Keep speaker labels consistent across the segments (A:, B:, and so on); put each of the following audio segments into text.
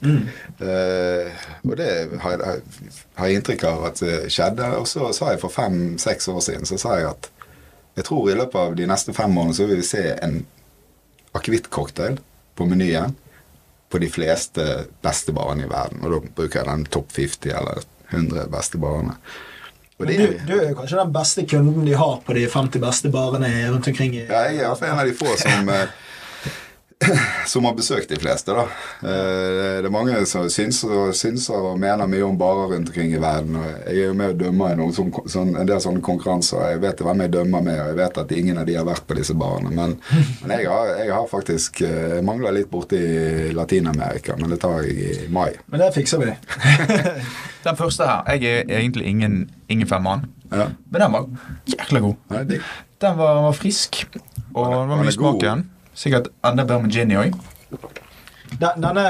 A: Mm.
B: Uh, og det har jeg, har jeg inntrykk av at det skjedde. Og så sa jeg for fem-seks år siden så sa jeg at jeg tror i løpet av de neste fem årene så vil vi se en akevittcocktail på menyen på de fleste beste barene i verden. Og da bruker jeg den topp 50 eller 100 beste barene. Og
A: Men du, du er jo kanskje den beste kunden de har på de 50 beste barene rundt omkring i
B: ja, jeg er iallfall en av de få som eh, som har besøkt de fleste, da. Eh, Det er mange som syns og, synser og mener mye om barer rundt omkring i verden. Jeg er jo med og dømmer i noen sånn, sånn, en del sånne konkurranser. Jeg vet hvem jeg dømmer med, og jeg vet at ingen av de har vært på disse barene. Men, men jeg, har, jeg har faktisk eh, Jeg mangler litt borti Latin-Amerika, men det tar jeg i mai.
A: Men det fikser vi.
C: Den første her Jeg er egentlig ingen, ingen femmann,
B: Ja.
C: men den var jækla god.
B: Nei,
C: Den var, var frisk, og den var mye smak
B: god.
C: Sikkert enda bedre med gin i òg.
A: Den, denne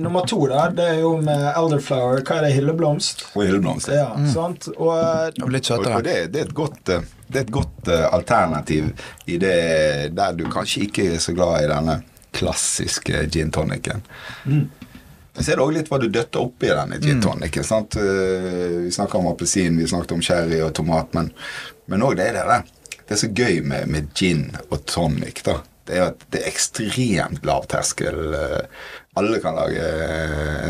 A: nummer to, da, det er jo med elderflower. Hva er det? Hylleblomst?
B: og hylleblomst.
A: Ja, sant? Og og
C: Litt
B: Og, og
C: søtere.
B: det, det er et godt, eh, det er et godt uh, alternativ i det der du kanskje ikke er så glad i denne klassiske gin tonicen. Så er det òg litt hva du døtter oppi denne gin tonicen. sant? Eh, Vi snakker om appelsin, vi snakket om cherry og tomat, men men òg det er det der. Det er så gøy med, med gin og tonic, da. Det er at det er ekstremt lav terskel. Alle kan lage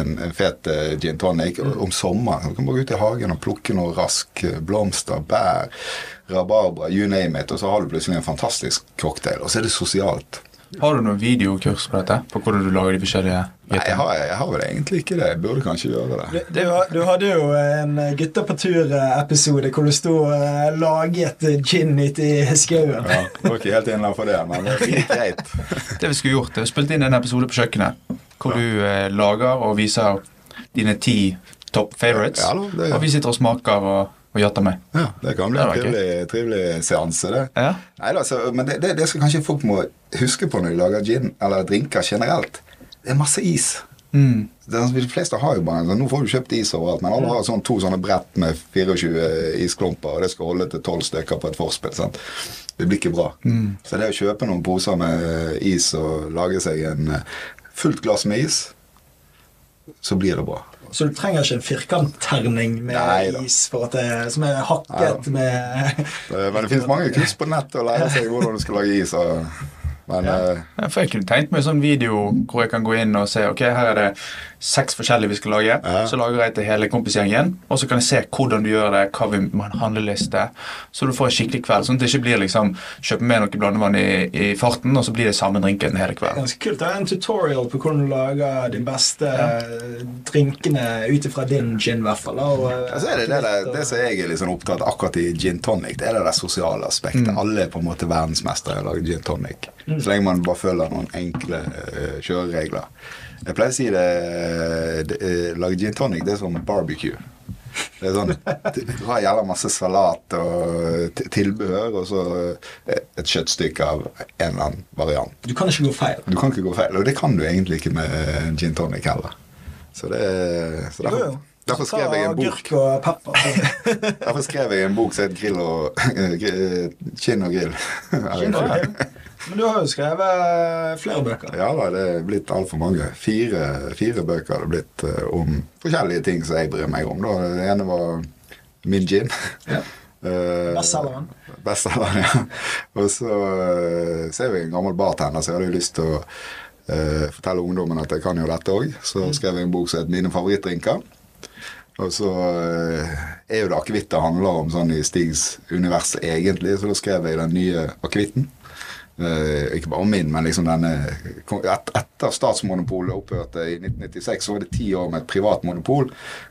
B: en, en fet eh, gin tonic. Om sommeren du kan bare gå ut i hagen og plukke noe rask. eh, Blomster, bær, rabarbra, you name it. Og så har du plutselig en fantastisk cocktail. Og så er det sosialt.
C: Har du noen videokurs på dette? På hvordan du lager de forskjellige
B: Nei, jeg har, jeg har vel egentlig ikke det. Jeg burde kanskje gjøre det.
A: du, du, du hadde jo en Gutta på tur-episode hvor du sto og eh, laget gin ute i skauen.
B: Ja, det var ikke helt innenfor det, men det fint greit.
C: Det vi skulle gjort, det var spilt inn en episode på kjøkkenet. Hvor du eh, lager og viser dine ti top favorites.
B: Ja, det-
C: Og vi sitter og smaker og, og jatter med.
B: Ja, det kan bli
C: Det
B: en trivelig, trivelig seanse, det.
C: Ja.
B: Neida, så, men det, det, det som kanskje folk må huske på når de lager gin eller drinker generelt, det er masse is.
C: Mm.
B: Er- de fleste har jo bare sånn, Nå får du kjøpt is overalt, men alle har sånn, to sånne brett med 24 isklumper, og det skal holde til 12 stykker på et forspill. sant? Det blir ikke bra. Så det å kjøpe noen poser med is og lage seg en eh, fullt glass med is, så blir det bra.
A: Så du trenger ikke en firkantterning med
B: Neida.
A: is for at det, som er hakket med
B: det, Men det finnes mange kurs på nettet å lære seg hvordan du skal lage is. Og, men
C: ja. uh, for Jeg kunne tenkt meg en sånn video hvor jeg kan gå inn og se ok, her er det seks forskjellige vi skal lage.
B: Ja.
C: Så lager jeg til hele kompisgjengen, og så kan jeg se hvordan du gjør det, hva vi må ha handleliste. Så du får en skikkelig kveld. Sånn at det ikke blir liksom kjøpe med noe blandevann i, i farten, og så blir det samme drinken hele kvelden.
A: Ganske kult. Det er en tutorial på hvordan du lager de beste drinkene ut ifra din gin, i hvert fall. Og,
B: Altså er det, det, der, det som jeg er sånn opptatt av akkurat i gin tonic, det er det der sosiale aspektet. Alle er på en måte verdensmestere i å lage gin tonic. Så lenge man bare følger noen enkle uh, kjøreregler. Jeg pleier å si det, det eh, Lage gin tonic, det er som barbecue. Det er sånn Du har jævla masse salat og tilbehør, og så eh, et kjøttstykke av en eller annen variant.
A: Du kan ikke gå feil.
B: Du kan ikke gå feil, og det kan du egentlig ikke med gin tonic heller. Så det så
A: Jo,
B: derfor,
A: jo.
B: derfor skrev jeg en bok
A: og pepper.
B: Derfor skrev jeg en bok som het Grill og Kinn og grill.
A: Kinn og grill. Men du har jo skrevet flere bøker.
B: Ja da, det er blitt altfor mange. Fire, fire bøker har det blitt eh, om forskjellige ting som jeg bryr meg om. Da. Det ene var min gin.
A: Ja.
B: Uh,
A: Bestselgeren.
B: Bestselgeren, ja. Og så, uh, så er jeg en gammel bartender, så jeg hadde jo lyst til å uh, fortelle ungdommen at jeg kan jo dette òg. Så skrev jeg en bok som het 'Mine favorittdrinker'. Og så eh, er jo det akevitt det handler om sånn i Stigs univers egentlig, så da skrev jeg den nye akevitten. Eh, ikke bare min, men liksom denne et, Etter statsmonopolet opphørte i 1996, så var det ti år med et privat monopol.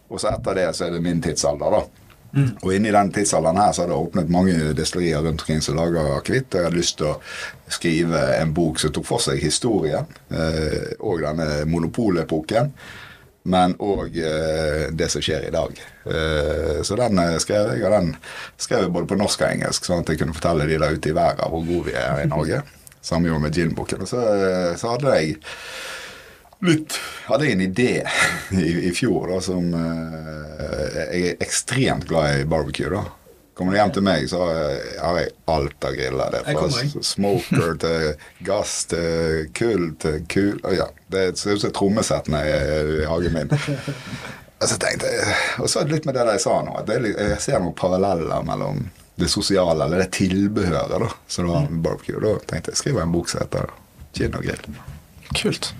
B: Og så etter det så er det min tidsalder, da. Og inni den tidsalderen her så har det åpnet mange destillerier rundt omkring som lager akevitt. Og jeg hadde lyst til å skrive en bok som tok for seg historien, eh, og denne monopolepoken. Men òg eh, det som skjer i dag. Eh, så den eh, skrev jeg, og den skrev jeg både på norsk og engelsk, sånn at jeg kunne fortelle de der ute i verden hvor gode vi er i Norge. Samme gjorde med ginboken. Så, så hadde jeg litt hadde jeg en idé i, i fjor da, som Jeg er ekstremt glad i barbecue, da. Kommer du hjem til meg, så har jeg, alt av griller. Det er fra smoker til gass til kull til kul ja, Det ser ut som et trommesett når jeg er i hagen min. Og så tenkte jeg, og så litt med det jeg sa nå, at det jeg ser noen paralleller mellom det sosiale, eller det tilbehøret, da, Så det var barbecue. Da tenkte jeg skriver en bok som heter Gin og grill.
C: Kult.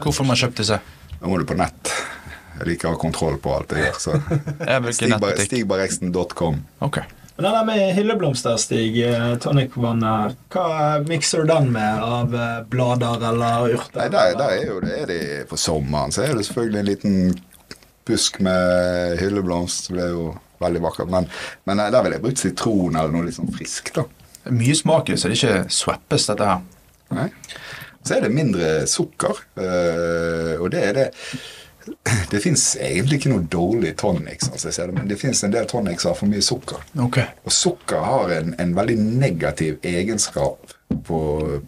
C: Hvorfor man kjøpte disse?
B: Da må du på nett. Jeg liker å ha kontroll på alt jeg gjør. Så
C: Jeg vil ikke nettbutikk.
B: stigbarreksten.com.
C: Ok.
A: Men den der med hylleblomster, Stig, eh, tonicvannet, hva mikser du den med av eh, blader eller urter?
B: Nei, der, der er jo det er de på sommeren. Så er det selvfølgelig en liten busk med hylleblomst. Det er jo veldig vakkert. Men, men eh, der ville jeg brukt sitron eller noe litt sånn friskt, da.
C: Mye smak i, så det er ikke sveppes, dette her.
B: Nei. Så er det mindre sukker, eh, og det er det Det fins egentlig ikke noe dårlig tonic, sånn jeg ser det, men det fins en del tonics som har for mye sukker.
C: Okay.
B: Og sukker har en, en veldig negativ egenskap på,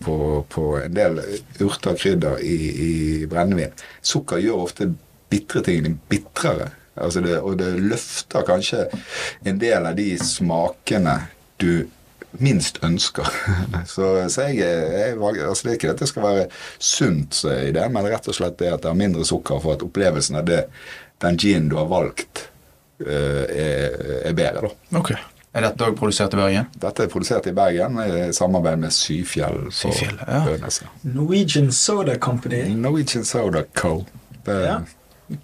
B: på, på en del urter og krydder i, i brennevin. Sukker gjør ofte bitre tingene bitrere. Altså det, og det løfter kanskje en del av de smakene du minst ønsker. Så, så jeg, jeg, altså det er ikke at det skal være sunt i det, men rett og slett det at det er mindre sukker for at opplevelsen av det, den ginen du har valgt, eh, er, er bedre. da.
C: ok. Er dette òg produsert i Bergen?
B: Dette er produsert i Bergen i samarbeid med Syfjell.
C: Syfjell, ja.
A: Norwegian Soda Company.
B: Norwegian Soda Co. Det,
A: Ja.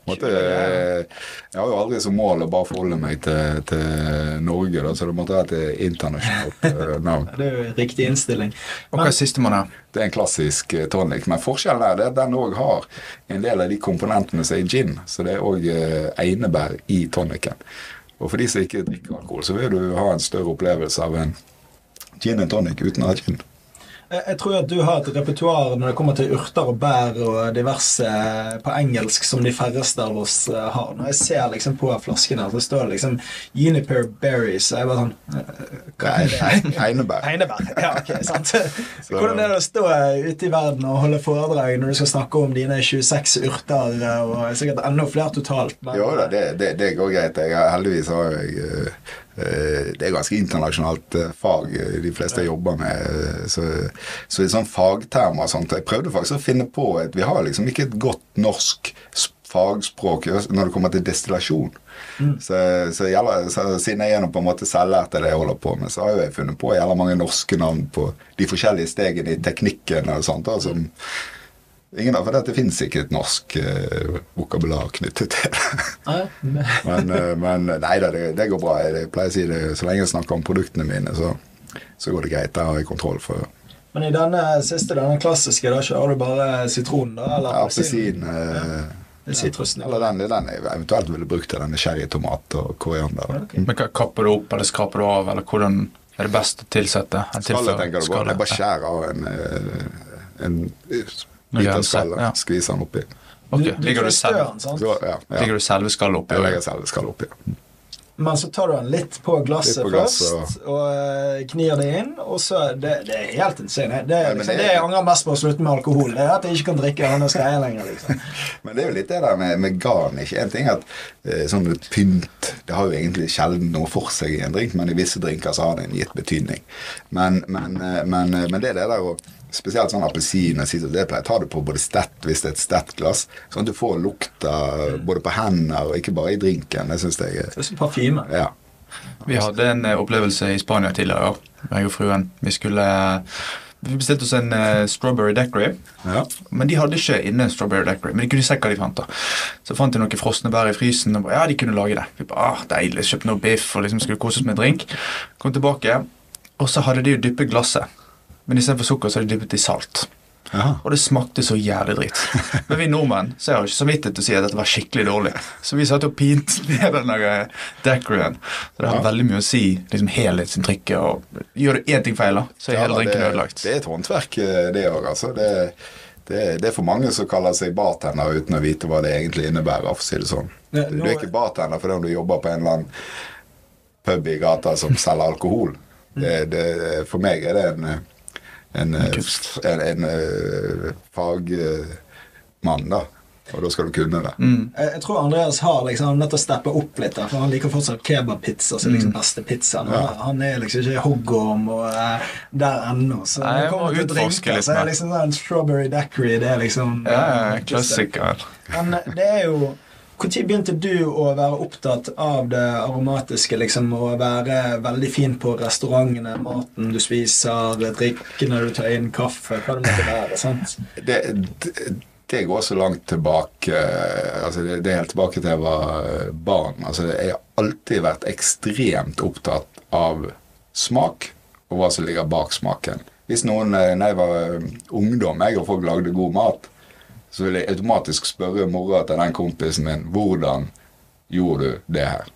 B: Måtte, jeg har jo aldri som mål å bare forholde meg til, til Norge, da, så det måtte være et internasjonalt eh, navn.
A: Det er jo riktig innstilling.
C: Og hva er sistemann her?
B: Det er en klassisk eh, tonic, men forskjellen er at den òg har en del av de komponentene som er i gin. Så det er òg einebær i tonicen. Og for de som ikke drikker alkohol, så vil du ha en større opplevelse av en gin and tonic uten å ha gin.
A: Jeg, tror at du har et repertoar når det kommer til urter og bær og diverse eh, på engelsk som de færreste av oss eh, har. Når jeg ser liksom på flasken her, så står det liksom Juniper berries. Og jeg bare sånn eh, Hva er det?
B: Heinebær.
A: Heinebær. Ja, ok, sant. Hvordan er det å stå ute i verden og holde foredrag når du skal snakke om dine 26 urter og sikkert enda flere totalt? men-
B: Jo da, det, det, det går greit. Jeg, heldigvis har jeg Det er ganske internasjonalt eh, fag eh, de fleste jeg jobber med. eh, Så, så i sånn fagtermer og sånt Jeg prøvde faktisk å finne på et Vi har liksom ikke et godt norsk fagspråk når det kommer til destillasjon. Så, så, gjelder, så siden jeg er på en måte selvlært det jeg holder på med, så har jeg funnet på jævla mange norske navn på de forskjellige stegene i teknikken og sånt. Da, som Ingen av, for det finnes ikke et norsk eh, vokabular knyttet til det.
A: Men-
B: Men, eh, nei da, det, det går bra. Jeg pleier å si det så lenge jeg snakker om produktene mine, så, så går det greit. Der har jeg kontroll for
A: Men i denne siste, denne klassiske, da kjører du bare sitron, da? Eller
B: appelsin. Ja,
A: Det er sitrusen.
B: Eller den, den jeg eventuelt ville brukt til denne cherrytomat og koriander.
A: Okay.
C: Men hva- Kapper du opp, eller skraper du av, eller hvordan er det best å tilsette?
B: Skallet tenker du på. Jeg bare skjærer av en, eh, en Skallet.
C: ja.
B: Skviser den oppi.
C: Okay.
A: Du, du
C: Ligger du, selv,
A: den.
B: Så, ja, ja.
C: ligger du selve skallet oppi?
B: Jeg legger selve skallet oppi.
A: Men så tar du den litt på glasset
B: Litt på glasset,
A: først, og og knir det inn, og så Det, det er helt insane. Det,
B: Ja,
A: er liksom,
B: det-
A: det jeg angrer mest på å slutte med alkohol, det er at jeg ikke kan drikke denne greia lenger. liksom.
B: Men det er jo litt det der med, med garnish. En ting er at eh, sånn pynt Det har jo egentlig sjelden noe for seg i en drink, men i visse drinker så har det en gitt betydning. Men, men, eh, men, eh, men det er det der å Spesielt sånn appelsin og sider, det pleier jeg å ta det på både stett hvis det er et stett glass, sånn at du får lukta både på hendene og ikke bare i drinken. Det syns jeg er
A: Det er som parfyme.
B: Ja.
C: Vi hadde en eh, opplevelse i Spania tidligere, meg og fruen. Vi skulle vi bestilte oss en uh, strawberry daiquiri.
B: ja.
C: Men de hadde ikke inne strawberry daiquiri. Men de kunne se hva de fant. da Så fant de noen frosne bær i frysen. Og bare, ja, de kunne lage det. Vi bare, ah, deilig, Kjøpte noe biff og liksom skulle kose oss med en drink. Kom tilbake, og så hadde de jo dyppet glasset. Men istedenfor sukker så er de dyppet i salt.
B: Aha.
C: Og det smakte så jævlig dritt. Men vi nordmenn så har ikke samvittighet til å si at dette var skikkelig dårlig. Så vi satt og pinte ned den der daiquirien. Så det har
B: Ja.
C: veldig mye å si liksom helhetsinntrykket. Og gjør du én ting feil, da, så er
B: Ja,
C: hele drinken
B: det,
C: ødelagt.
B: det er et håndverk, eh, det òg. Altså. Det, det, det er for mange som kaller seg bartender uten å vite hva det egentlig innebærer. for å si det sånn. Du er ikke bartender fordi om du jobber på en eller annen pub i gata som selger alkohol. Det, det, for meg er det en, en,
C: kunst.
B: en, en, eh, fagmann, da. Og da skal du kunne det.
C: Mm.
A: Jeg, jeg tror Andreas har liksom nødt til å steppe opp litt, der, for han liker fortsatt kebabpizza som
C: Mm.
A: liksom beste pizzaen. Han, han er liksom ikke hoggorm og uh, der ennå. Så
C: Nei, må
A: kommer til
C: utforske
A: drinke,
C: litt
A: så er
C: mer.
A: liksom en strawberry daiquiri. Det er liksom
C: Ja,
A: eh,
C: ja, klassikeren.
A: Men det er jo Når begynte du å være opptatt av det aromatiske, liksom, Å være veldig fin på restaurantene, maten du spiser, drikkene du tar inn, kaffe, hva det måtte være? sant?
B: Det, det, det går så langt tilbake eh, altså det, det er helt tilbake til jeg var eh, barn. Altså jeg har alltid vært ekstremt opptatt av smak og hva som ligger bak smaken. Hvis noen, eh, når jeg var ungdom, jeg og folk lagde god mat, så vil jeg automatisk spørre mora til den kompisen min hvordan gjorde du det her.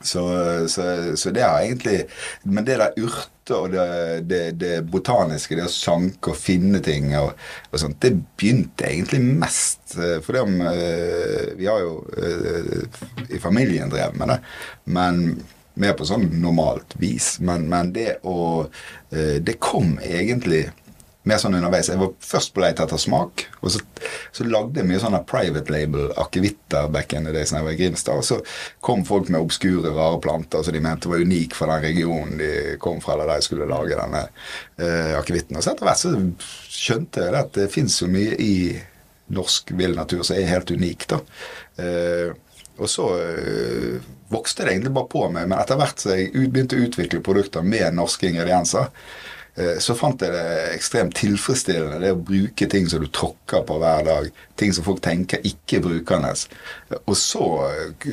B: Så, så, så det har egentlig Men det der urte og det, det, det botaniske, det å sanke og finne ting og, og sånt, det begynte egentlig mest eh, For det om eh, Vi har jo eh, i familien drevet med det, men mer på sånn normalt vis. Men, men det å Det kom egentlig mer sånn underveis. Jeg var først på leit etter smak, og så, så lagde jeg mye sånne private label akevitter back in the days da jeg var i Grimstad. Og så kom folk med obskure, rare planter som de mente var unik for den regionen de kom fra, eller der de skulle lage denne eh, akevitten. Og så etter hvert så skjønte jeg at det fins jo mye i norsk vill natur som er helt unik, da. Eh, og så øh, vokste det egentlig bare på meg, men etter hvert så jeg begynte å utvikle produkter med norske ingredienser, så fant jeg det ekstremt tilfredsstillende det å bruke ting som du tråkker på hver dag. Ting som folk tenker ikke brukende. Og så øh,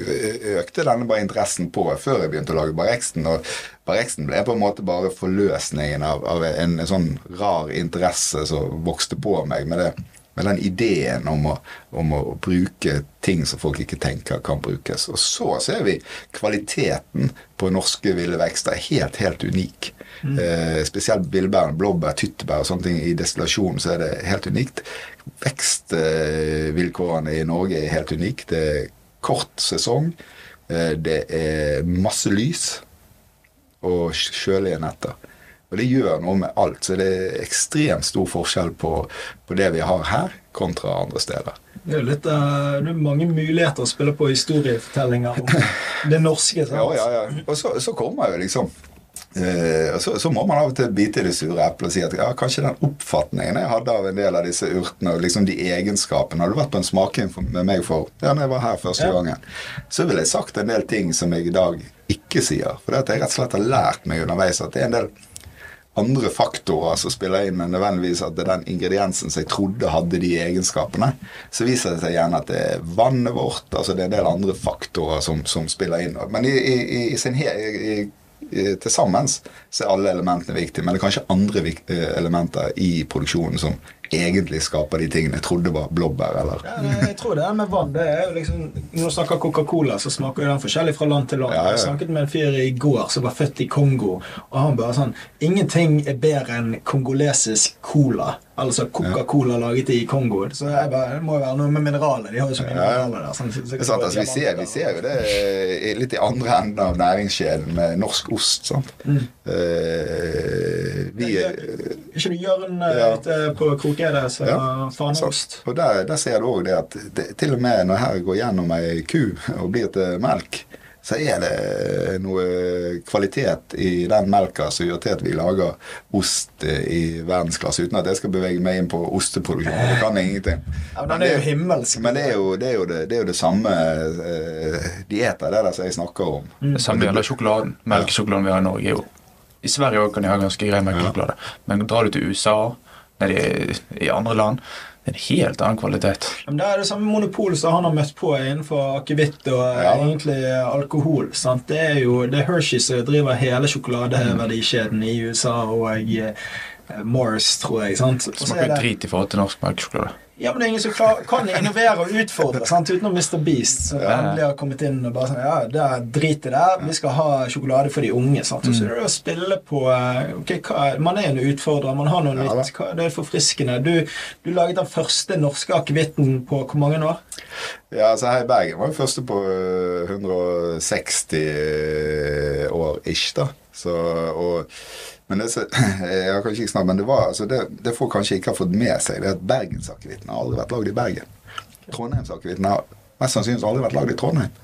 B: økte denne bare interessen på før jeg begynte å lage Barreksten. Og Barreksten ble på en måte bare forløsningen av, av en, en sånn rar interesse som vokste på meg med det med den ideen om å, om å, bruke ting som folk ikke tenker kan brukes. Og så ser vi kvaliteten på norske ville vekster er helt, helt unik. Eh, spesielt villbær, blåbær, tyttebær og sånne ting i destillasjon så er det helt unikt. Vekstvilkårene i Norge er helt unikt. Det er kort sesong. Eh, det er masse lys og kjølige netter. Og det gjør noe med alt. Så det er ekstremt stor forskjell på, på det vi har her, kontra andre steder.
A: Det er jo litt, eh, det er mange muligheter å spille på historiefortellinger om det norske. sant?
B: Ja, ja, ja. Og så, så kommer jo liksom Uh, så, så må man av og til bite i det sure eplet og si at ja, kanskje den oppfatningen jeg hadde av en del av disse urtene, og liksom de egenskapene Hadde du vært på en smaking med meg for ja, når jeg var her første
A: Ja.
B: gangen, så ville jeg sagt en del ting som jeg i dag ikke sier. For det at jeg rett og slett har lært meg underveis at det er en del andre faktorer som spiller inn men nødvendigvis at det er den ingrediensen som jeg trodde hadde de egenskapene. Så viser det seg gjerne at det er vannet vårt, altså det er en del andre faktorer som, som spiller inn. Men i, i, i, sin i, til sammen er alle elementene viktige, men det er kanskje andre eh, elementer i produksjonen som egentlig skaper de tingene jeg trodde var blåbær, eller
A: Ja, jeg tror det er med vann. Det er jo liksom, Når du snakker Coca-Cola, så smaker den forskjellig fra land til land.
B: Ja, ja.
A: Jeg snakket med en fyr i går som var født i Kongo, og han bare sånn Ingenting er bedre enn kongolesisk cola. Altså Coca-Cola laget i Kongo. Så jeg bare, det må jo være noe med mineraler. De har jo så mye mineraler der. Sånn, så-
B: er sant, altså, vi, ser, vi ser jo det litt i andre enden av næringskjeden med norsk ost. sant? Eh, vi
A: Ikke du Jørn eh,
B: Ja.
A: ute på Krokeide som
B: Ja,
A: faneost?
B: Og der, der ser du òg det at det, til og med når her går gjennom ei ku og blir til melk, så er det noe kvalitet i den melka som gjør til at vi lager ost i verdensklasse, uten at jeg skal bevege meg inn på osteproduksjon. Det kan jeg ingenting.
A: Ja, men det er jo himmelsk.
B: Men det er jo det, er jo det, det, er jo det samme uh, dieter, det der som jeg snakker om.
C: Det samme gjelder sjokoladen. Melkesjokoladen vi har i Norge, er jo I Sverige også kan de ha ganske grei melkesjokolade, men drar du til USA, nede i, i andre land, en helt annen kvalitet.
A: Men Det er det samme monopolet som han har møtt på innenfor akevitt og eh,
B: Ja.
A: egentlig alkohol. sant? Det er jo det er Hershey som driver hele sjokoladeverdikjeden i USA, og eh, Morris, tror jeg. sant? Er
C: Smaker
A: det-
C: drit i forhold til norsk melkesjokolade.
A: Ja, men det er ingen som klar, kan innovere og utfordre, sant? utenom Mr. Beast, som endelig har kommet inn og bare sånn Ja, det er drit i det. Vi skal ha sjokolade for de unge. sant? Og så er det å spille på okay, ok, hva, Man er en utfordrer, man har noe
B: Ja,
A: nytt. Hva, det er forfriskende. Du, du laget den første norske akevitten på hvor mange år?
B: Ja, altså her i Bergen var vi første på øh, 160 år ish, da. Så, og, men det, snart, men det var altså det, det folk kanskje ikke har fått med seg, det er at bergensakevitten har aldri vært lagd i Bergen. Trondheimsakevitten har mest sannsynlig aldri vært lagd i Trondheim.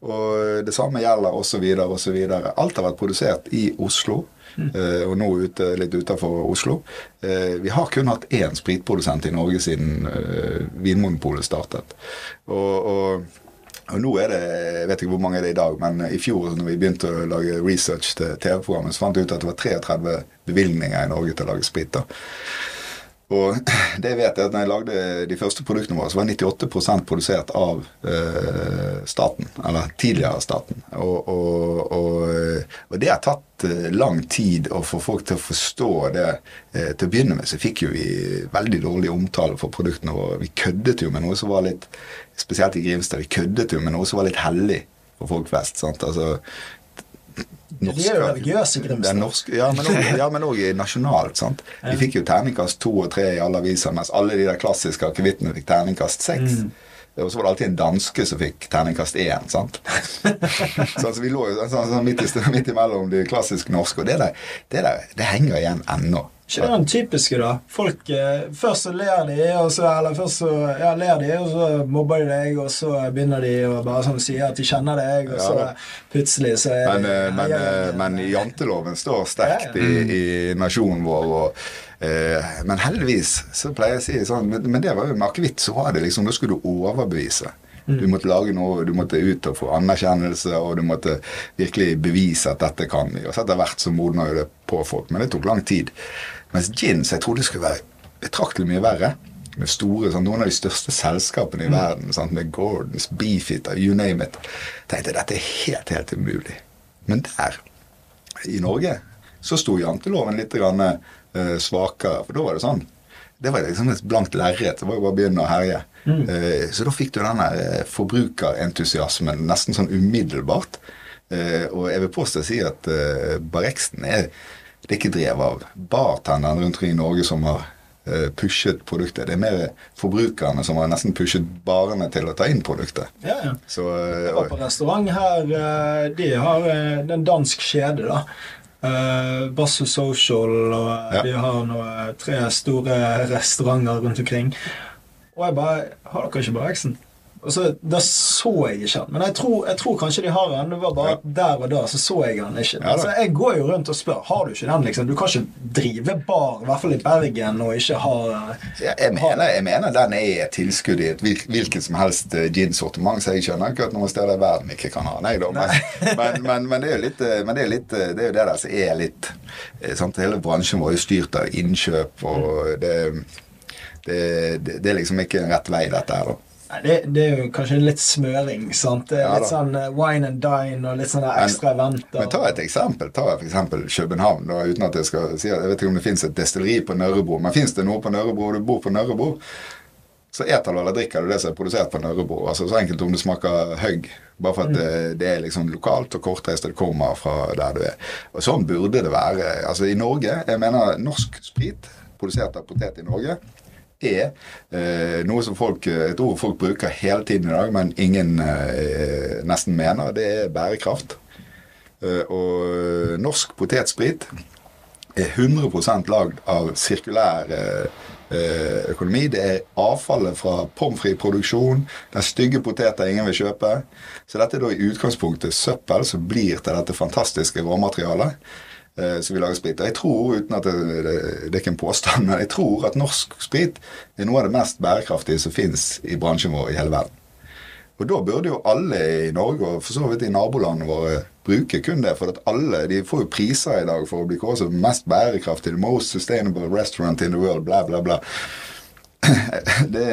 B: Og det samme gjelder osv. osv. Alt har vært produsert i Oslo, Mm. og nå ute, litt utenfor Oslo. Eh, vi har kun hatt én spritprodusent i Norge siden eh, Vinmonopolet startet. Og, og, og nå er det Jeg vet ikke hvor mange er det i dag, men i fjor når vi begynte å lage research til TV-programmet, så fant vi ut at det var 33 bevilgninger i Norge til å lage sprit. da. Og det vet jeg at når jeg lagde de første produktene våre, så var 98% produsert av eh, staten. Eller tidligere staten. Og, og, og, og, det har tatt eh, lang tid å få folk til å forstå det. Eh, til å begynne med så fikk jo vi veldig dårlig omtale for produktene våre. Vi køddet jo med noe som var litt Spesielt i Grimstad. Vi køddet jo med noe som var litt hellig for folk flest. sant? Altså,
A: Norske, de er jo religiøse, Grimstad.
B: Ja, men også, ja, men òg nasjonalt. sant? Vi fikk jo terningkast to og tre i alle aviser, mens alle de der klassiske akevittene fikk terningkast seks. Mm. Og så var det alltid en danske som fikk terningkast én. sant? så altså, vi lå jo sånn, sånn, midt, i, midt imellom de klassiske norske. Og det der, det, der, det henger igjen ennå.
A: Ikke det den typiske, da? Folk, eh, Først så ler de, og så, eller først så ja, ler de, og så mobber de deg, og så begynner de å bare sånn si at de kjenner deg, og så plutselig så er
B: men, de, Men, men, men janteloven står sterkt i, i nasjonen vår. og eh, men heldigvis så pleier jeg å si sånn Men det var jo med akevitt, så var det liksom Da skulle du overbevise. Du måtte lage noe, du måtte ut og få anerkjennelse, og du måtte virkelig bevise at dette kan vi. Og så etter hvert så modna jo det på folk. Men det tok lang tid. Mens gin som jeg trodde skulle være betraktelig mye verre. Med store, sånn, Noen av de største selskapene i mm. verden, sånn, med Gordons, Beefeater, you name it. tenkte dette er helt, helt umulig. Men der, i Norge, så sto janteloven litt grann, uh, svakere. For da var det sånn det var liksom et blankt lerret. Det var jo bare å begynne å herje. Mm. Uh, så da fikk du den der forbrukerentusiasmen nesten sånn umiddelbart. Uh, og jeg vil påstå å si at uh, Barexten er det er ikke drevet av bartenderen rundt omkring i Norge som har uh, pushet produktet. Det er mer forbrukerne som har nesten pushet barene til å ta inn produktet.
A: Ja, ja. Så, uh, jeg var på restaurant her. Uh, de har en dansk kjede, da. Uh, Basso Social, og ja. de har noe, tre store restauranter rundt omkring. Og jeg bare Har dere ikke bare Exen? Så, Da så jeg ikke han. Men jeg tror, jeg tror kanskje de har han. Det var bare ja. der og da så så jeg han ikke. Ja, altså, jeg går jo rundt og spør har du ikke den. liksom. Du kan ikke drive bar, i hvert fall i Bergen, og ikke ha
B: ja, jeg, mener, jeg, mener, den er et tilskudd i et hvilket som helst ginsortiment, så jeg skjønner ikke at noen steder i verden ikke kan ha nei da. Men, men, men, men, det er jo litt, eh, men det er, litt, eh, det er jo det der som er litt sant? Hele bransjen vår er styrt av innkjøp, og det, det, det, det er liksom ikke en rett vei, dette her. da.
A: Det, det, er jo kanskje litt smøring. sant? Ja, litt sånn uh, wine and dine og litt sånne ekstra eventer.
B: Men ta et eksempel. Ta eksempel København. Da, uten at Jeg skal si jeg vet ikke om det fins et destilleri på Nørrebro, men fins det noe på Nørrebro, og du bor på Nørrebro, så eter du eller drikker du det som er produsert på Nørrebro. Altså Så enkelt om det smaker høgg. Bare for at mm. det, det, er liksom lokalt og kortreist, og det kommer fra der du er. Og Sånn burde det være. Altså I Norge Jeg mener norsk sprit produsert av potet i Norge er eh, noe som folk, et ord folk bruker hele tiden i dag, men ingen eh, nesten mener. Det er bærekraft. Eh, og norsk potetsprit er 100 lagd av sirkulær eh, økonomi. Det er avfallet fra pommes frites-produksjon. Den stygge poteter ingen vil kjøpe. Så dette er da i utgangspunktet søppel som blir til dette fantastiske råmaterialet. Eh, som vi lager sprit. Og jeg tror, uten at det, det, det, er en påstand, men jeg tror at norsk sprit er noe av det mest bærekraftige som finnes i bransjen vår i hele verden. Og da burde jo alle i Norge, og for så vidt i nabolandene våre, bruke kun det. For at alle de får jo priser i dag for å bli kåret som mest bærekraftig, the most sustainable restaurant in the world, bla, bla, bla. Det,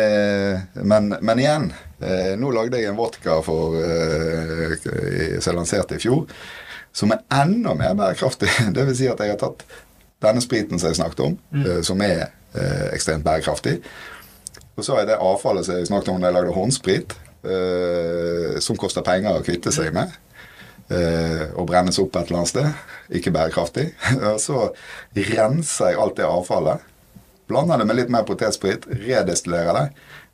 B: men, men, igjen, eh, nå lagde jeg en vodka for, eh, som jeg lanserte i fjor som er enda mer bærekraftig. Det vil si at jeg har tatt denne spriten som jeg snakket om, mm. Eh, som er eh, ekstremt bærekraftig. Og så er det avfallet som jeg snakket om da jeg lagde håndsprit, eh, som koster penger å kvitte seg med. Eh, og brennes opp et eller annet sted. Ikke bærekraftig. Og så renser jeg alt det avfallet. Blander det med litt mer potetsprit, redestillerer det.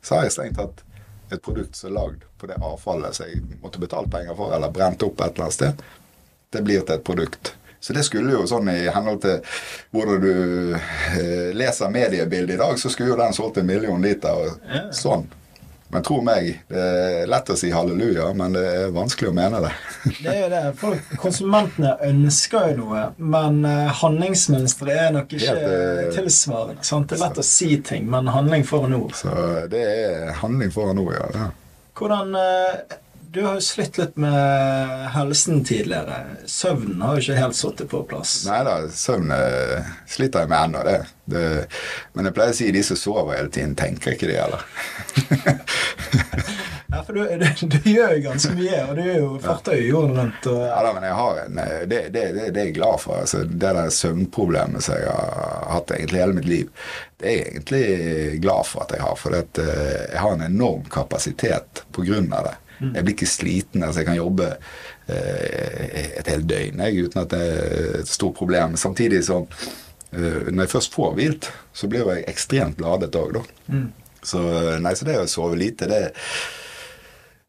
B: Så har jeg strengt tatt et produkt som er lagd på det avfallet som jeg måtte betalt penger for, eller brent opp et eller annet sted det blir til et produkt. Så det skulle jo sånn i henhold til hvordan du eh, leser mediebildet i dag, så skulle jo den solgt en million liter. og sånn. Men tro meg, det er lett å si halleluja, men det er vanskelig å mene det.
A: Det er jo det. Folk, konsumentene ønsker jo noe, men eh, handlingsmønsteret er nok ikke
B: Helt, eh,
A: tilsvarende. Sant? Det er lett å si ting, men handling foran ord.
B: Så det er handling foran ord, ja.
A: Hvordan Du har jo slitt litt med helsen tidligere. Søvnen har jo ikke helt sittet på plass.
B: Nei da, søvn eh, sliter jeg med ennå, det. det. Men jeg pleier å si de som sover hele tiden, tenker ikke det heller.
A: Ja, for du, du, du gjør jo ganske mye, og du er jo fartøy jo jorden rundt. Og,
B: Ja da, men jeg har en eh, Det, det, det, det er jeg glad for. Altså, det der søvnproblemet som jeg har hatt egentlig hele mitt liv, det er jeg egentlig glad for at jeg har. For at, eh, jeg har en enorm kapasitet på grunn av det. Jeg blir ikke sliten. altså Jeg kan jobbe eh, et helt døgn jeg, uten at det er et stort problem. Samtidig som eh, når jeg først får hvilt, så blir jeg ekstremt ladet òg, da.
A: Mm.
B: Så, nei, så det å sove lite, det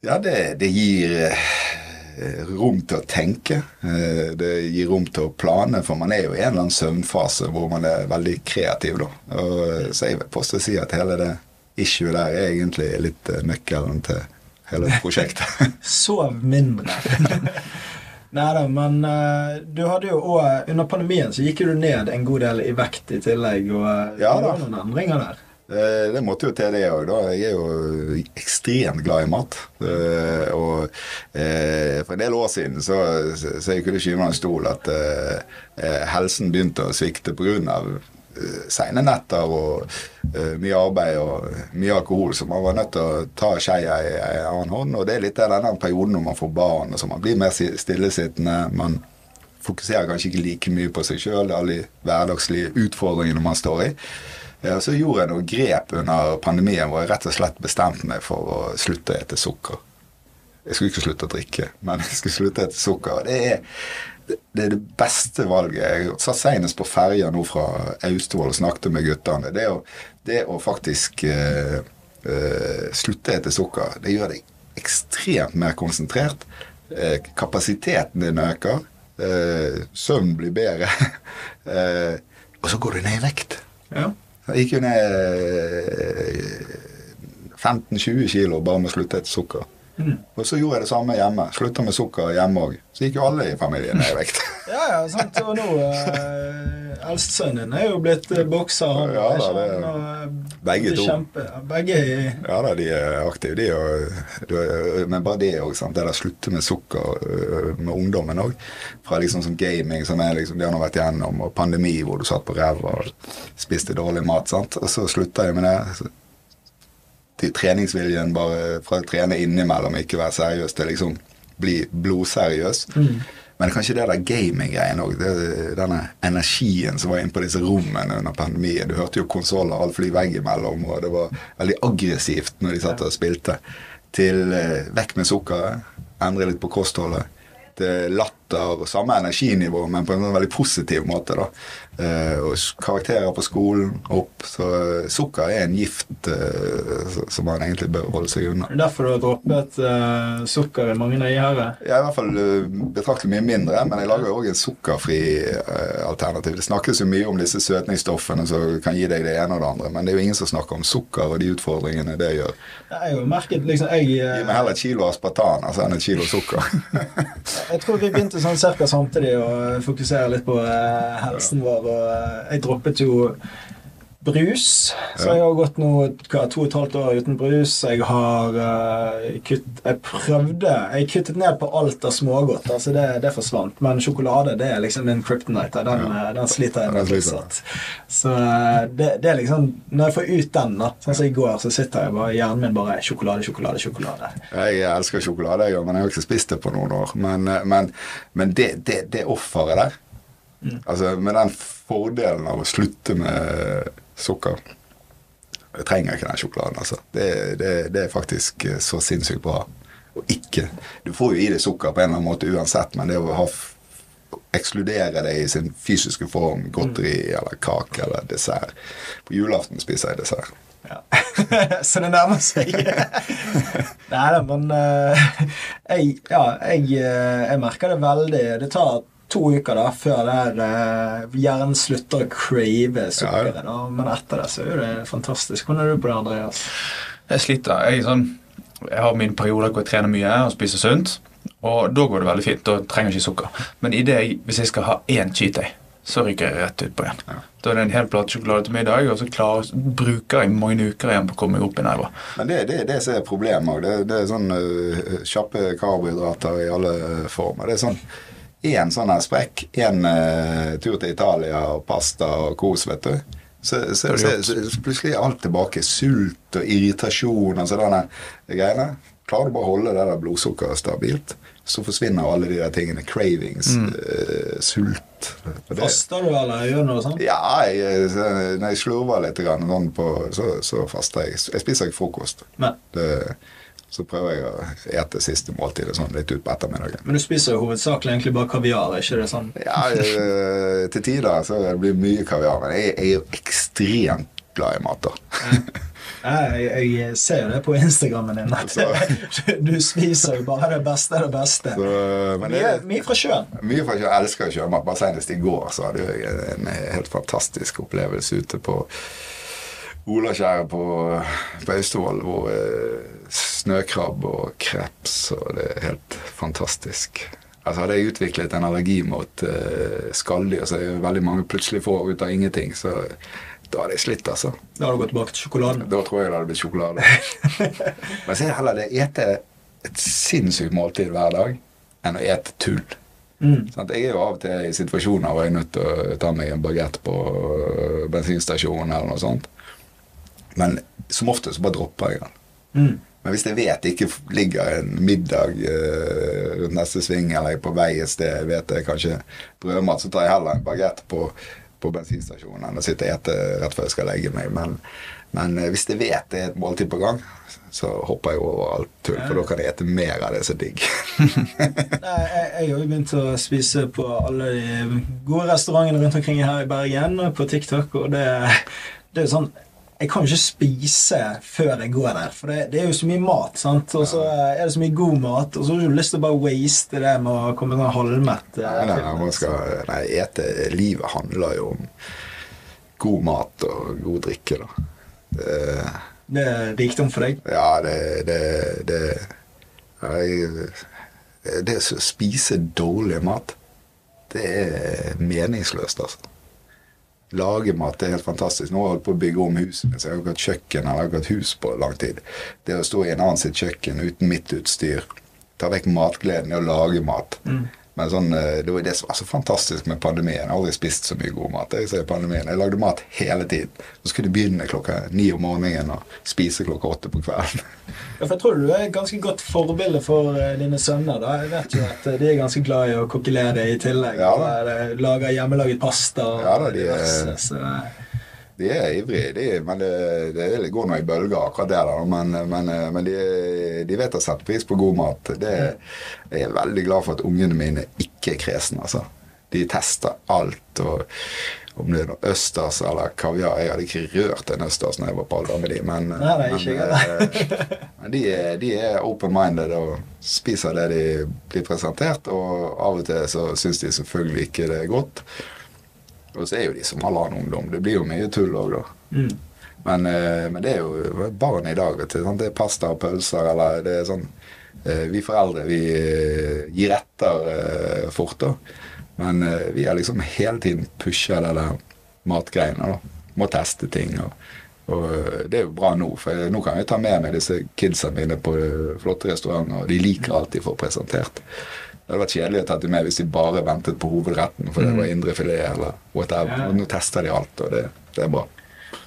B: Ja, det, det gir eh, rom til å tenke. Eh, Det gir rom til å plane, for man er jo i en eller annen søvnfase hvor man er veldig kreativ, da. Og, eh, så jeg vil påstå å si at hele det issue der er egentlig litt eh, nøkkelen til hele prosjektet.
A: Sov mindre. Nei da, men uh, du hadde jo òg Under pandemien så gikk jo du ned en god del i vekt i tillegg, og uh,
B: Ja
A: det
B: da.
A: noen endringer der.
B: Eh, Det måtte jo til det òg. Jeg er jo ekstremt glad i mat. Uh, Og for en del år siden så, så jeg kunne skyve meg en stol at helsen begynte å svikte pga. Uh, seine netter og uh, mye arbeid og mye alkohol, så man var nødt til å ta skeia i en annen hånd. Og det er litt av denne perioden når man får barn, og så man blir mer stillesittende. man fokuserer kanskje ikke like mye på seg sjøl, alle de hverdagslige utfordringene man står i. Ja, så gjorde jeg noen grep under pandemien hvor jeg rett og slett bestemte meg for å slutte å ete sukker. Jeg skulle ikke slutte å drikke, men jeg skulle slutte å ete sukker. Det er det, det beste valget. Jeg satt senest på ferja nå fra Austevoll og snakket med guttene. Det å, det å faktisk eh, eh, slutte etter sukker, det gjør deg ekstremt mer konsentrert. Eh, kapasiteten din øker. Eh, søvn blir bedre. eh, og så går du ned i vekt.
A: Ja.
B: Jeg gikk jo ned eh, 15-20 kilo bare med å slutte etter sukker.
A: Mm.
B: Og så gjorde jeg det samme hjemme. Slutta med sukker hjemme òg. Så gikk jo alle i familien ned i vekt.
A: Ja, ja, sant. Og nå eh, Eldstesønnen din er jo blitt eh, bokser. Han,
B: Ja, da, det-
A: han, og,
B: begge to.
A: Kjempe, begge i
B: Ja da, de er aktive, de. Og, du- men bare det òg. Det der slutte med sukker med ungdommen òg. Fra liksom sånn gaming som er liksom, de har nå vært igjennom, og pandemi hvor du satt på ræva og spiste dårlig mat. sant? Og så slutta jeg med det. Til treningsviljen bare fra å trene innimellom, ikke være seriøs, til liksom bli blodseriøs.
A: Mm.
B: Men kanskje det der gaming-greien òg. Denne energien som var inne på disse rommene under pandemien. Du hørte jo konsoller alt fly veggimellom, og det var veldig aggressivt når de satt og spilte. Til eh, vekk med sukkeret, endre litt på kostholdet. Til latter og samme energinivå, men på en sånn veldig positiv måte. da. Eh, og karakterer på skolen opp. Så eh, sukker er en gift eh, som man egentlig bør holde seg unna.
A: Det er Derfor du har droppet eh, sukker i mange øyere.
B: Jeg er i hvert fall betraktelig mye mindre, men jeg lager jo òg en sukkerfri eh, alternativ. Det snakkes jo mye om disse søtningsstoffene som kan gi deg det ene og det andre, men det er jo ingen som snakker om sukker og de utfordringene det gjør.
A: Jeg har jo merket liksom jeg,
B: Gi meg heller et kilo aspartan altså, enn et kilo sukker.
A: jeg tror vi begynte sånn ca. samtidig å fokusere litt på eh, helsen vår. Og eh, jeg droppet jo brus. Så jeg har gått nå hva, to og et halvt år uten brus. Jeg har uh, kutt, Jeg prøvde Jeg kuttet ned på alt av smågodt. Altså det, det forsvant. Men sjokolade det er liksom min kryptonite. Den,
B: Ja.
A: eh, den sliter jeg med fortsatt. Så eh, det, det er liksom Når jeg får ut den, da Sånn som i går, så sitter jeg bare hjernen min bare sjokolade, sjokolade, sjokolade.
B: Jeg elsker sjokolade, jeg òg, men jeg har ikke spist det på noen år. Men, eh, men, men det, det, det offeret der,
A: Mm.
B: altså med den fordelen av å slutte med sukker Jeg trenger ikke den sjokoladen, altså. Det, det, det er faktisk eh, så sinnssykt bra. Og ikke Du får jo i deg sukker på en eller annen måte uansett, men det å ha ekskludere det i sin fysiske form, godteri eller kake eller dessert På julaften spiser jeg dessert.
A: Ja. så det nærmer seg. Nei da, men uh, jeg, ja, jeg, eh, jeg merker det veldig. Det tar to uker da før det her, eh, hjernen slutter å crave sukkeret. da, Men etter det så er jo det fantastisk. Hvordan er du på det, Andreas?
C: Jeg sliter. Jeg, sånn, jeg har mine perioder hvor jeg trener mye og spiser sunt. Og da går det veldig fint. Da trenger jeg ikke sukker. Men i det, jeg- hvis jeg skal ha én cheat day, så ryker jeg rett ut på igjen. Da er det en hel plate sjokolade til middag, og så klarer, bruker jeg mange uker igjen på å komme meg opp i nerver.
B: Men det det, det som er problemet òg. Det, det er sånn uh, kjappe karbohydrater i alle former. Det er sånn én sånn her sprekk, én uh, tur til Italia og pasta og kos, vet du. Så, så, så, så, så plutselig er alt tilbake. Sult og irritasjon og sånne greiene. Klarer du bare å holde det der blodsukkeret stabilt, så forsvinner alle de der tingene. Cravings, eh, sult det-
A: Faster du, eller gjør du noe sånt?
B: ja, jeg, når jeg slurver litt, grann, sånn på, så, så faster jeg. Jeg spiser ikke frokost.
A: Men,
B: Det, så prøver jeg å ete siste måltidet sånn litt utpå ettermiddagen.
A: men du spiser jo hovedsakelig egentlig bare kaviar, ikke det sånn?
B: Ja, eh, til tider så blir det mye kaviar, men jeg, jeg er jo ekstremt glad i mat. da.
A: Jeg, jeg ser jo det på Instagrammen din, at
B: Så-
A: du spiser jo bare det beste av det beste.
B: Så, men det
A: Mye,
B: er
A: mye fra sjøen.
B: mye for sjøen. jeg elsker sjømat. Bare senest i går så hadde jeg en helt fantastisk opplevelse ute på Olaskjæret på, på Austevoll, hvor eh, snøkrabb og kreps, og det er helt fantastisk. Altså Hadde jeg utviklet en allergi mot uh, skalldyr, så er veldig mange plutselig får ut av ingenting, så da hadde jeg slitt, altså.
A: Da hadde du gått tilbake til sjokoladen.
B: Da tror jeg det hadde blitt sjokolade. Men så er det heller det ete et sinnssykt måltid hver dag enn å ete tull.
A: Mm.
B: Sånn, Jeg er jo av og til i situasjoner hvor jeg er nødt til å ta meg en bagett på øh, bensinstasjonen eller noe sånt. Men som ofte så bare dropper jeg den.
A: Mm.
B: Men hvis jeg vet det ikke ligger en middag øh, rundt neste sving, eller jeg er på vei et sted, jeg vet er kanskje brødmat, så tar jeg heller en bagett på, på bensinstasjonen enn å sitte og ete rett før jeg skal legge meg. Men, men uh, hvis jeg vet det er et måltid på gang, så hopper jeg over alt tull, for da kan jeg ete mer av det som er digg.
A: Nei, jeg jeg har jo begynt å spise på alle de gode restaurantene rundt omkring her i Bergen på TikTok, og det, det er jo sånn jeg kan jo ikke spise før jeg går der, for det, det er jo så mye mat. sant? Og så er det så mye god mat, og så har du ikke lyst til å bare waste det med å komme sånn halvmett. eh,
B: Nei, nei,
A: til.
B: man skal, nei, ete Livet handler jo om god mat og god drikke, da. Det,
A: Det er rikdom for deg.
B: ja, det Det, det, jeg, det å spise dårlig mat, det er meningsløst, altså. Lage mat er helt fantastisk. Nå har jeg holdt på å bygge om huset mitt, så jeg har ikke hatt kjøkken eller ikke hatt hus på lang tid. Det å stå i en annen sitt kjøkken uten mitt utstyr, ta vekk matgleden i å lage mat. Men sånn, eh, det var det som var så fantastisk med pandemien. Jeg har aldri spist så mye god mat. Jeg, pandemien. jeg lagde mat hele tiden. Så skulle jeg begynne klokka ni om morgenen og spise klokka åtte på kvelden.
A: Ja, for jeg tror du er et ganske godt forbilde for eh, dine sønner. da. Jeg vet jo at eh, de er ganske glad i å kokkelere i tillegg.
B: Ja, da.
A: Lager hjemmelaget pasta
B: Ja, da, de er- De er ivrige, de, men det, det går nå i bølger, akkurat det der. Men, men, men de, de vet å sette pris på god mat. Det, jeg er veldig glad for at ungene mine ikke er kresne. Altså. De tester alt. og Om det er noe østers eller kaviar Jeg hadde ikke rørt en østers når jeg var på alder med de, men,
A: Nei, nei, ikke jeg
B: men, eh, men de, er- de er open-minded og spiser det de blir presentert. Og av og til så syns de selvfølgelig ikke det er godt. Og så er jo de som all annen ungdom. Det blir jo mye tull òg, da.
A: mm.
B: Men, eh, men det er jo barn i dag. vet du? Det er pasta og pølser, eller det er sånn eh, Vi foreldre vi eh, gir etter fort, da. Men vi har liksom hele tiden pusha det der matgreiene. da. Må teste ting. og og det er jo bra nå, for nå kan jeg ta med meg disse kidsa mine på flotte restauranter, og de liker alt de får presentert. Det hadde vært kjedelig å ta til med hvis de bare ventet på hovedretten, for det var indrefilet eller whatever. Nå tester de alt, og det, det er bra.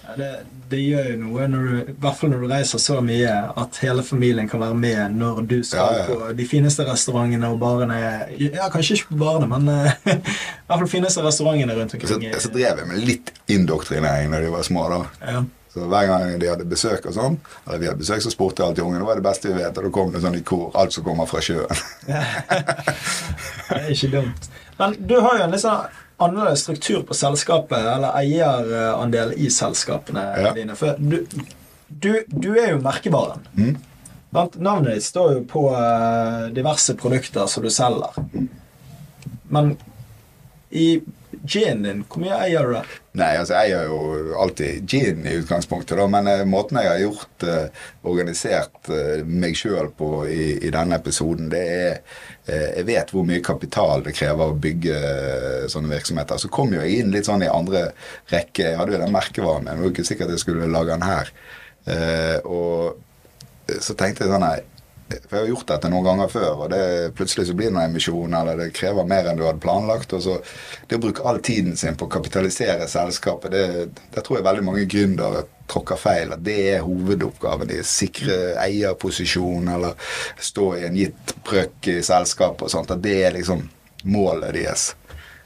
A: Ja, det, det gjør jo noe, du, i hvert fall når du reiser så mye, at hele familien kan være med når du skal
B: Ja, ja.
A: på de fineste restaurantene og barene Ja, kanskje ikke på barene, men i hvert fall de fineste restaurantene rundt
B: Så,
A: omkring.
B: så drev jeg med litt indoktrinering da de var små. da. Så Hver gang de hadde besøk, og sånn, eller vi hadde besøk, så spurte jeg alltid ungene hva er det beste vi vet. Og da kom det sånn i kor alt som kommer fra sjøen.
A: Det er ikke dumt. Men du har jo en litt sånn annerledes struktur på selskapet, eller eierandel i selskapene
B: Ja.
A: dine. For du, du, du er jo merkevaren.
B: Mm.
A: Navnet ditt står jo på eh, diverse produkter som du selger. Men i, ginen din, hvor mye eier du der?
B: Nei, altså jeg eier jo alltid gin i utgangspunktet, da, men uh, måten jeg har gjort uh, organisert uh, meg sjøl på i, i denne episoden, det er Jeg vet hvor mye kapital det krever å bygge sånne virksomheter. Så kom jo jeg inn litt sånn i andre rekke. Jeg hadde jo den merkevaren min, det var ikke sikkert jeg skulle lage den her. Og så tenkte jeg sånn nei, for jeg har gjort dette noen ganger før, og det, plutselig så blir det noen emisjon, eller det krever mer enn du hadde planlagt. og så Det å bruke all tiden sin på å kapitalisere selskapet, det, det tror jeg veldig mange gründere tråkker feil. At det er hovedoppgaven deres. Sikre eierposisjon, eller stå i en gitt brøk i selskapet og sånt. At det er liksom målet deres.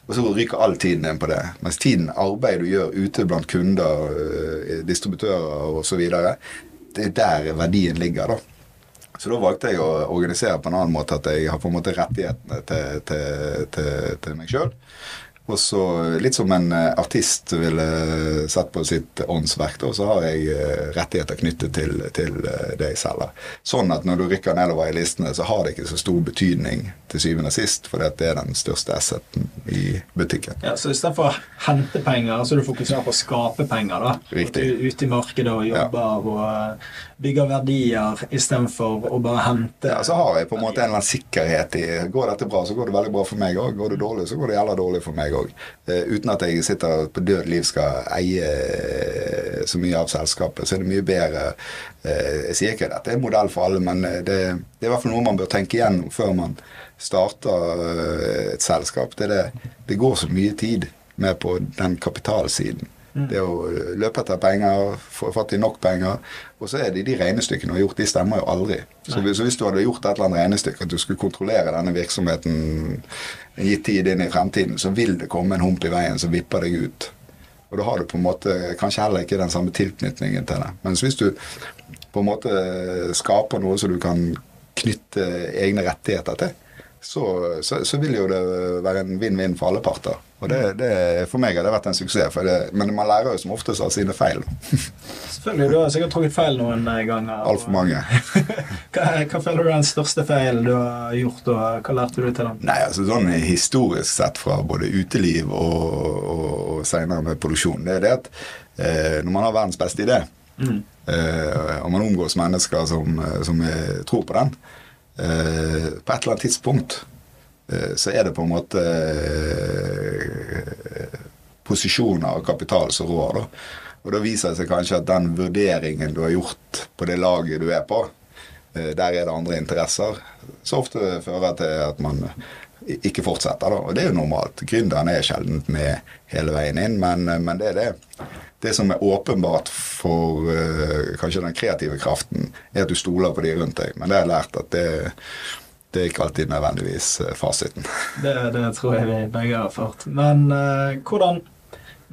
B: Og så ryker all tiden inn på det. Mens tiden, arbeid du gjør ute blant kunder, øh, distributører osv., det er der verdien ligger, da. Så da valgte jeg å organisere på en annen måte, at jeg har på en måte rettighetene til, til, til, til meg sjøl. Og så litt som en eh, artist ville sett på sitt åndsverk, da, så har jeg eh, rettigheter knyttet til, til eh, det jeg selger. Sånn at når du rykker nedover i listene, så har det ikke så stor betydning til syvende og sist, for det er den største asseten i butikken.
A: Ja, Så istedenfor å hente penger, så du fokuserer på å skape penger, da.
B: Riktig.
A: At du er ute i markedet og jobber og bygger verdier istedenfor å bare hente
B: Ja, Så har jeg på en måte en eller annen sikkerhet i Går dette bra, så går det veldig bra for meg òg. Går det dårlig, så går det jævla dårlig for meg òg. uten at jeg sitter på død liv skal eie eh, så mye av selskapet, så er det mye bedre uh, Jeg sier ikke at dette er en modell for alle, men det, det er i hvert fall noe man bør tenke igjennom før man starter uh, et selskap. Det, det, det går så mye tid med på den kapitalsiden. Det å løpe etter penger, få fatt i nok penger. Og så er det de regnestykkene du har gjort, de stemmer jo aldri. Så så hvis, du hadde gjort et eller annet regnestykke, at du skulle kontrollere denne virksomheten en gitt tid inn i fremtiden, så vil det komme en hump i veien som vipper deg ut. Og da har du på en måte kanskje heller ikke den samme tilknytningen til det. Mens hvis du på en måte skaper noe som du kan knytte egne rettigheter til, så, så, så vil jo det være en vinn-vinn for alle parter. Og det, det, For meg har det vært en suksess, det, men man lærer jo som oftest av sine feil.
A: Selvfølgelig, Du har sikkert tråkket feil noen ganger.
B: Altfor mange.
A: hva, hva føler du er den største feilen du har gjort, og hva lærte du til den?
B: Nei, altså sånn Historisk sett fra både uteliv og, og, og senere med produksjon, det er det at eh, når man har verdens beste idé, mm. eh, og man omgås mennesker som, som tror på den, på et eller annet tidspunkt Eh, så er det på en måte eh, posisjoner og kapital som rår. da. Og da viser det seg kanskje at den vurderingen du har gjort på det laget du er på, eh, der er det andre interesser, så ofte fører til at man ikke fortsetter. da, Og det er jo normalt. Gründeren er sjelden med hele veien inn, men, men det er det. Det som er åpenbart for uh, kanskje den kreative kraften, er at du stoler på de rundt deg. Men det har jeg lært at det, det er ikke alltid nødvendigvis eh, fasiten.
A: Det, det tror jeg vi begge har erfart. Men uh, hvordan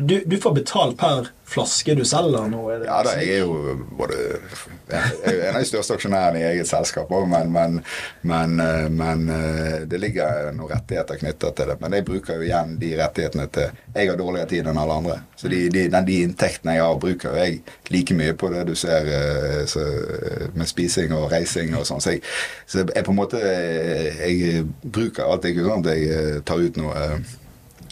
A: du, du, får betalt per flaske du selger nå?
B: Er ja da, jeg er jo både jeg er en av de største aksjonærene i eget selskap òg, men, men, men, eh, men, det ligger noen rettigheter knytta til det. Men jeg bruker jo igjen de rettighetene til Jeg har dårligere tid enn alle andre. Så de, de, de inntektene jeg har, bruker jeg like mye på det du ser så, med spising og reising og sånn. Så, jeg, så jeg på en måte Jeg bruker alltid ikke sånn at jeg tar ut noe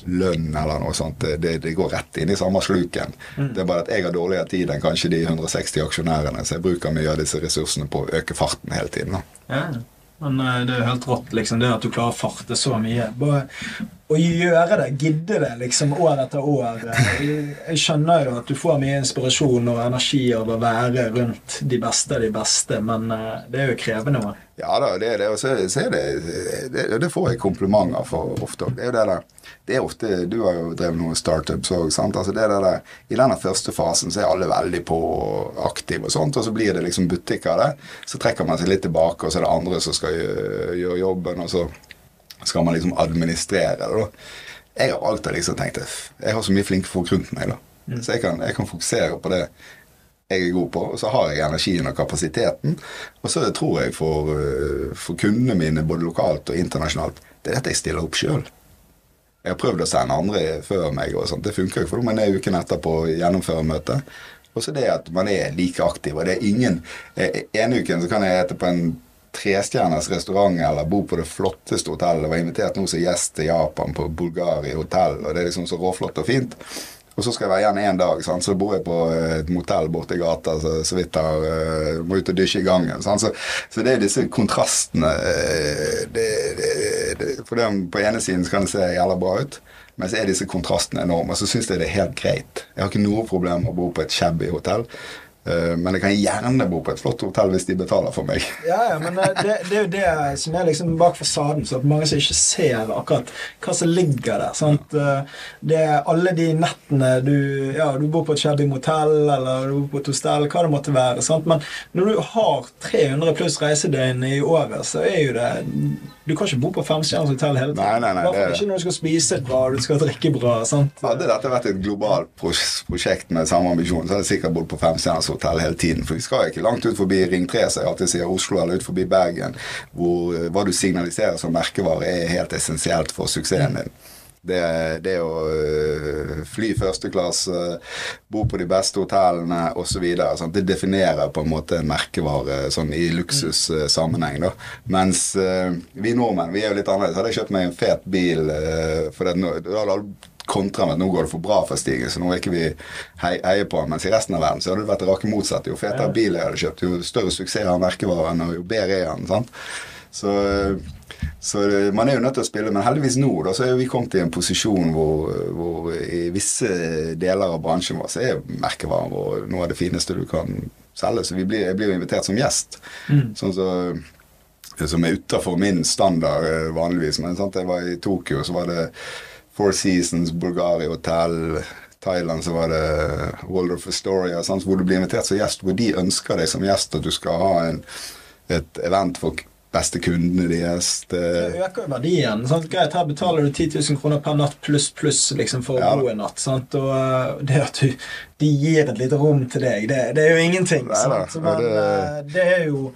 B: lønn eller noe sånt. Det, det, går rett inn i samme sluken. Mm. Det er bare at jeg har dårligere tid enn kanskje de 160 aksjonærene, så jeg bruker mye av disse ressursene på å øke farten hele tiden.
A: Ja, men eh, det er jo helt rått, liksom, det at du klarer å farte så mye. Bare å gjøre det, gidde det liksom år etter år. Jeg skjønner jo at du får mye inspirasjon og energi av å være rundt de beste av de beste, men eh, det er jo krevende Man.
B: Ja da, det er det. Og så, så er det, det, det får jeg komplimenter for ofte. Det er jo det der det er ofte, Du har jo drevet noen startups òg. Altså det der, I denne første fasen så er alle veldig på aktive, og sånt, og så blir det liksom butikk av det. Så trekker man seg litt tilbake, og så er det andre som skal gjøre jobben. og så skal man liksom administrere det. da. Jeg har alltid liksom tenkt jeg har så mye flinke folk rundt meg, da. Mm. så jeg kan, jeg kan fokusere på det jeg er god på, og så har jeg energien og kapasiteten. Og så tror jeg for, eh, for kundene mine, både lokalt og internasjonalt, det er dette jeg stiller opp sjøl. Jeg har prøvd å sende andre før meg, og sånt. det funker ikke, for man er uken etterpå gjennomfører møtet. Og så det at man er like aktiv. Og det er ingen eh, En uken så kan jeg hete på en trestjerners restaurant eller bo på det flotteste hotellet. Var invitert nå som gjest til Japan på Bulgari hotell, og det er liksom så råflott og fint. Og så skal jeg være igjen én dag, sant? så bor jeg på eh, et motell borti gata så, så vidt jeg uh, må ut og dusje i gangen. Så, så det er disse kontrastene uh, det, det, det, For På ene siden så kan det se jævla bra ut, men så er disse kontrastene enorme. Og så syns jeg det er helt greit. Jeg har ikke noe problem med å bo på et shabby hotell. Eh, men jeg kan gjerne bo på et flott hotell hvis de betaler for meg.
A: Ja, ja men eh, det, det er jo det som er liksom bak fasaden, så at mange som ikke ser akkurat hva som ligger der. sant? Eh, det er alle de nettene du Ja, du bor på et shabby motell, eller du bor på et hostell, hva det måtte være. sant? Men når du har 300 pluss reisedøgn i året, så er jo det Du kan ikke bo på femstjerners hotell hele tiden.
B: Nei, nei, nei,
A: det... Ikke når du skal spise bra, du skal drikke bra. sant?
B: Hadde dette vært et globalt prosjekt med samme ambisjon, så hadde jeg sikkert bodd på femstjerners hotell hele tiden. For vi skal ikke langt ut forbi Ring 3, som jeg alltid sier, Oslo eller ut forbi Bergen, hvor eh, hva du signaliserer som merkevare, er helt essensielt for suksessen din. Det, det å øh, fly første klasse, bo på de beste hotellene osv. Det definerer på en måte en merkevare sånn i luksussammenheng. da. Mens vi nordmenn vi er jo litt annerledes. Hadde jeg kjøpt meg en fet bil for det, da hadde kontra med at nå går det for bra for Stig, så nå er ikke vi heier på ham. Mens i resten av verden så hadde det vært det rake motsatte. Jo fetere bil jeg hadde kjøpt, jo større suksess har merkevaren, og jo bedre er han. sant? Så, så, man er jo nødt til å spille, men heldigvis nå da, så er vi kommet i en posisjon hvor, hvor i visse deler av bransjen vår så er merkevaren vår noe av det fineste du kan selge. Så vi blir, jeg blir jo invitert som gjest. Mm. Sånn så, som er utafor min standard eh, vanligvis. Men sant, jeg var i Tokyo, så var det Four Seasons, Bulgari Hotel, Thailand så var det Waldorf Astoria, sant? hvor du blir invitert som gjest, hvor de ønsker deg som gjest at du skal ha en, et event for beste kundene deres. Det,
A: det øker jo verdien. Sant? Greit, her betaler du 10 000 kroner per natt pluss pluss liksom, for å bo en natt. Sant? Og uh, det at du, de gir et lite rom til deg, det, det er jo ingenting. Nei, sant? Men det, uh, det er jo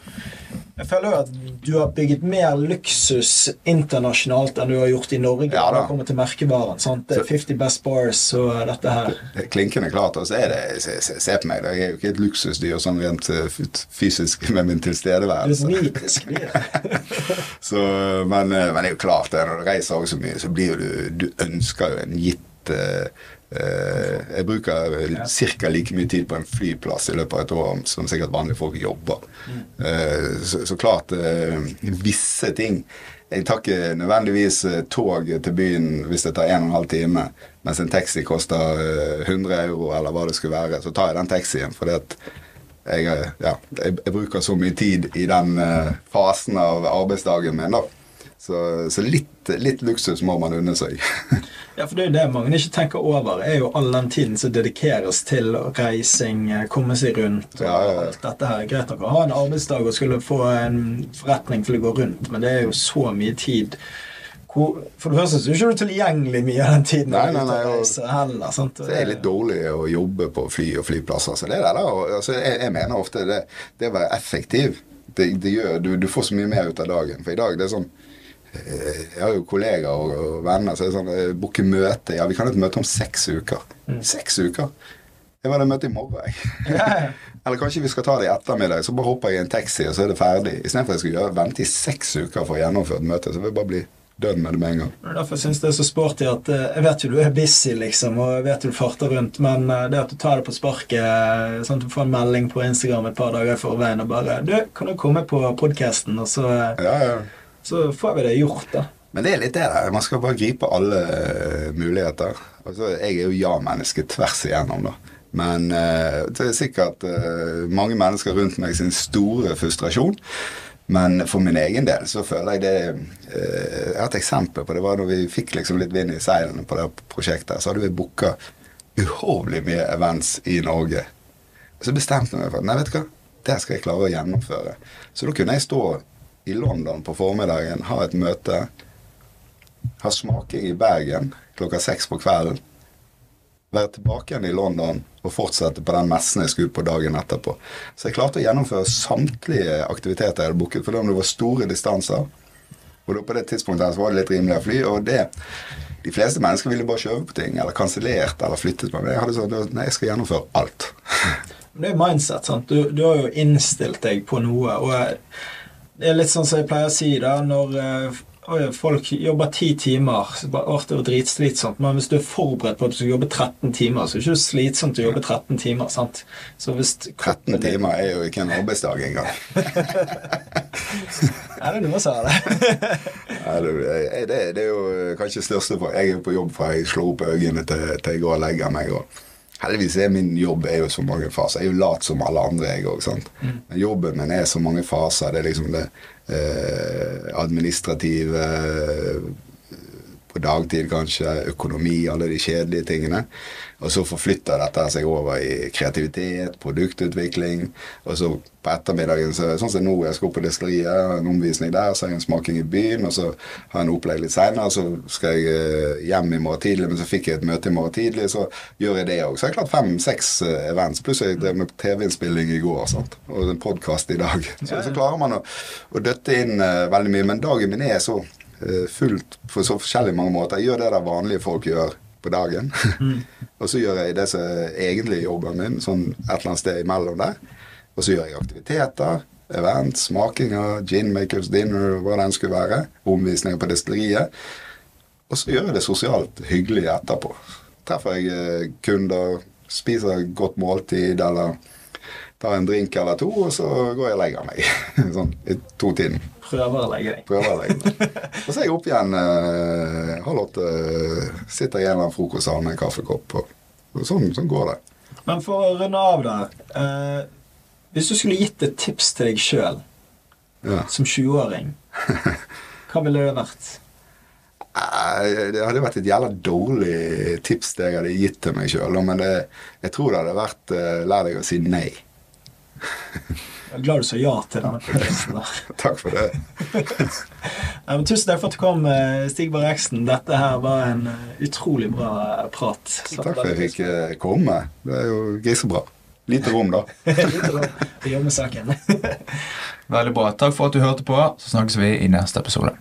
A: jeg føler jo at du har bygget mer luksus internasjonalt enn du har gjort i Norge. Ja, da. kommer til merkevaren. Sant? Det er 50 best bars og dette her.
B: Det klinkende klart. Og så er det Se, se, se på meg, jeg er jo ikke et luksusdyr sånn rent eh, fysisk med min tilstedeværelse.
A: Du er mytisk
B: så, men, eh, men, det er jo klart, når du reiser også så mye, så blir du Du ønsker jo en gitt Eh, jeg bruker ca. like mye tid på en flyplass i løpet av et år som sikkert vanlige folk jobber. Mm. Så, så, klart, eh, visse ting Jeg tar ikke nødvendigvis tog til byen hvis det tar 1 12 time, mens en taxi koster 100 euro, eller hva det skulle være. Så tar jeg den taxien fordi at jeg, ja, jeg, jeg bruker så mye tid i den fasen av arbeidsdagen min. da så, så litt, litt, luksus må man unne seg.
A: ja, for det er jo det mange ikke tenker over, er jo all den tiden som dedikeres til reising, komme seg rundt og ja, ja, ja. alt dette her. Greit nok å ha en arbeidsdag og skulle få en forretning til å gå rundt, men det er jo så mye tid. for det første så er ikke tilgjengelig mye av den tiden.
B: Nei, nei, nei, og, heller, sant? det er litt dårlig å jobbe på fly og flyplasser. Så det der, da, altså, jeg, jeg, mener ofte det, det å være effektiv det, det gjør, du, du, får så mye mer ut av dagen. For i dag det er sånn jeg har jo kollegaer og, venner venner så sånn booker Booke møte. Ja, vi kan ha et møte om seks uker. Mm. Seks uker? Jeg var det møte i morgen, jeg. Eller kanskje vi skal ta det i ettermiddag, så bare hopper jeg i en taxi, og så er det ferdig. Istedenfor at jeg skal gjøre, vente i seks uker for å gjennomføre et møte. Så vil jeg bare bli død med det med en gang.
A: Derfor syns jeg det er så sporty at uh, Jeg vet jo du er busy, liksom, og jeg vet du farter rundt, men det at du tar det på sparket sånn at du får en melding på Instagram et par dager i forveien og bare 'Du, kan du komme på podkasten?' Og så
B: ja, ja
A: så får vi det gjort, da.
B: Men det er litt det der. Man skal bare gripe alle uh, muligheter. Altså, jeg er jo ja-menneske tvers igjennom, da. Men uh, det er sikkert uh, mange mennesker rundt meg sin store frustrasjon. Men for min egen del så føler jeg det Jeg har et eksempel på det. var når vi fikk liksom litt vind i seilene på det prosjektet. Så hadde vi booka uhorvelig mye events i Norge. Så bestemte vi meg for nei, vet du hva, det skal jeg klare å gjennomføre. Så da kunne jeg stå i London på formiddagen, ha et møte, ha smaking i Bergen klokka seks på kvelden, være tilbake igjen i London og fortsette på den messen jeg skulle på dagen etterpå. Så jeg klarte å gjennomføre samtlige aktiviteter jeg hadde booket, for det var store distanser. Og da på det tidspunktet var det litt rimelig å fly. og det de fleste mennesker ville bare kjøpe på ting, eller kansellert eller flyttet. Men jeg hadde sånn Nei, jeg skal gjennomføre alt.
A: det er mindset. sant? Du, du har jo innstilt deg på noe. og Det er litt sånn som jeg pleier å si, da, når øh, folk jobber ti timer. Så åh, det dritslitsomt. Men hvis du er forberedt på at du skal jobbe 13 timer, så er det ikke slitsomt å jobbe 13 timer. sant? Så hvis
B: 13 timer er jo ikke en arbeidsdag engang.
A: Er det noe som har det?
B: Det, det, er jo kanskje største for Jeg er på jobb fra jeg slår opp øynene til, til jeg går og legger meg. Og heldigvis er min jobb er jo så mange faser. Jeg er jo lat som alle andre, jeg òg. Men jobben min er så mange faser. Det er liksom det eh, administrative eh, på dagtid kanskje, økonomi, alle de kjedelige tingene. Og så forflytter dette seg over i kreativitet, produktutvikling. Og så på ettermiddagen, så, sånn som nå, jeg skal opp på destilleriet, en omvisning der, så har jeg en smaking i byen, og så har jeg en opplegg litt seinere, så skal jeg eh, hjem i morgen tidlig, men så fikk jeg et møte i morgen tidlig, så gjør jeg det òg. Så har jeg klart fem-seks eh, events, pluss jeg drev med TV-innspilling i går, sant? og en podkast i dag. Så, så klarer man å, å døtte inn uh, veldig mye. Men dagen min er så fullt på så forskjellige mange måter. Jeg gjør det der vanlige folk gjør på dagen. og så gjør jeg det som er egentlig jobben min, sånn et eller annet sted imellom der. Og så gjør jeg aktiviteter, events, smakinger, gin makers dinner, hva den skulle være. Omvisninger på destilleriet. Og så gjør jeg det sosialt hyggelig etterpå. Treffer jeg eh, kunder, spiser godt måltid eller tar en drink eller to, og så går jeg og legger meg. sånn i to-tiden.
A: Prøver å legge deg.
B: Prøver å legge meg. Og så er jeg opp igjen eh, halv åtte. eh, Sitter i en eller annen frokostsal med en kaffekopp. Og, og sånn, sånn går det.
A: Men for å runde av der eh, Hvis du skulle gitt et tips til deg sjøl
B: Ja.
A: som 20-åring, hva ville det vært?
B: Det hadde vært et jævla dårlig tips det jeg hadde gitt til meg sjøl. Men det, jeg tror det hadde vært eh, lær deg å si nei.
A: Jeg er glad du sa ja til denne podcasten der.
B: Takk for det.
A: Ja, men tusen takk for at du kom, eh, Stig Barreksen. Dette her var en eh, utrolig bra prat. Så
B: Takk for at jeg fikk eh, komme. Det er jo grisebra. Lite rom, da.
A: Vi jobber med saken.
C: Veldig bra. Takk for at du hørte på. Så snakkes vi i neste episode.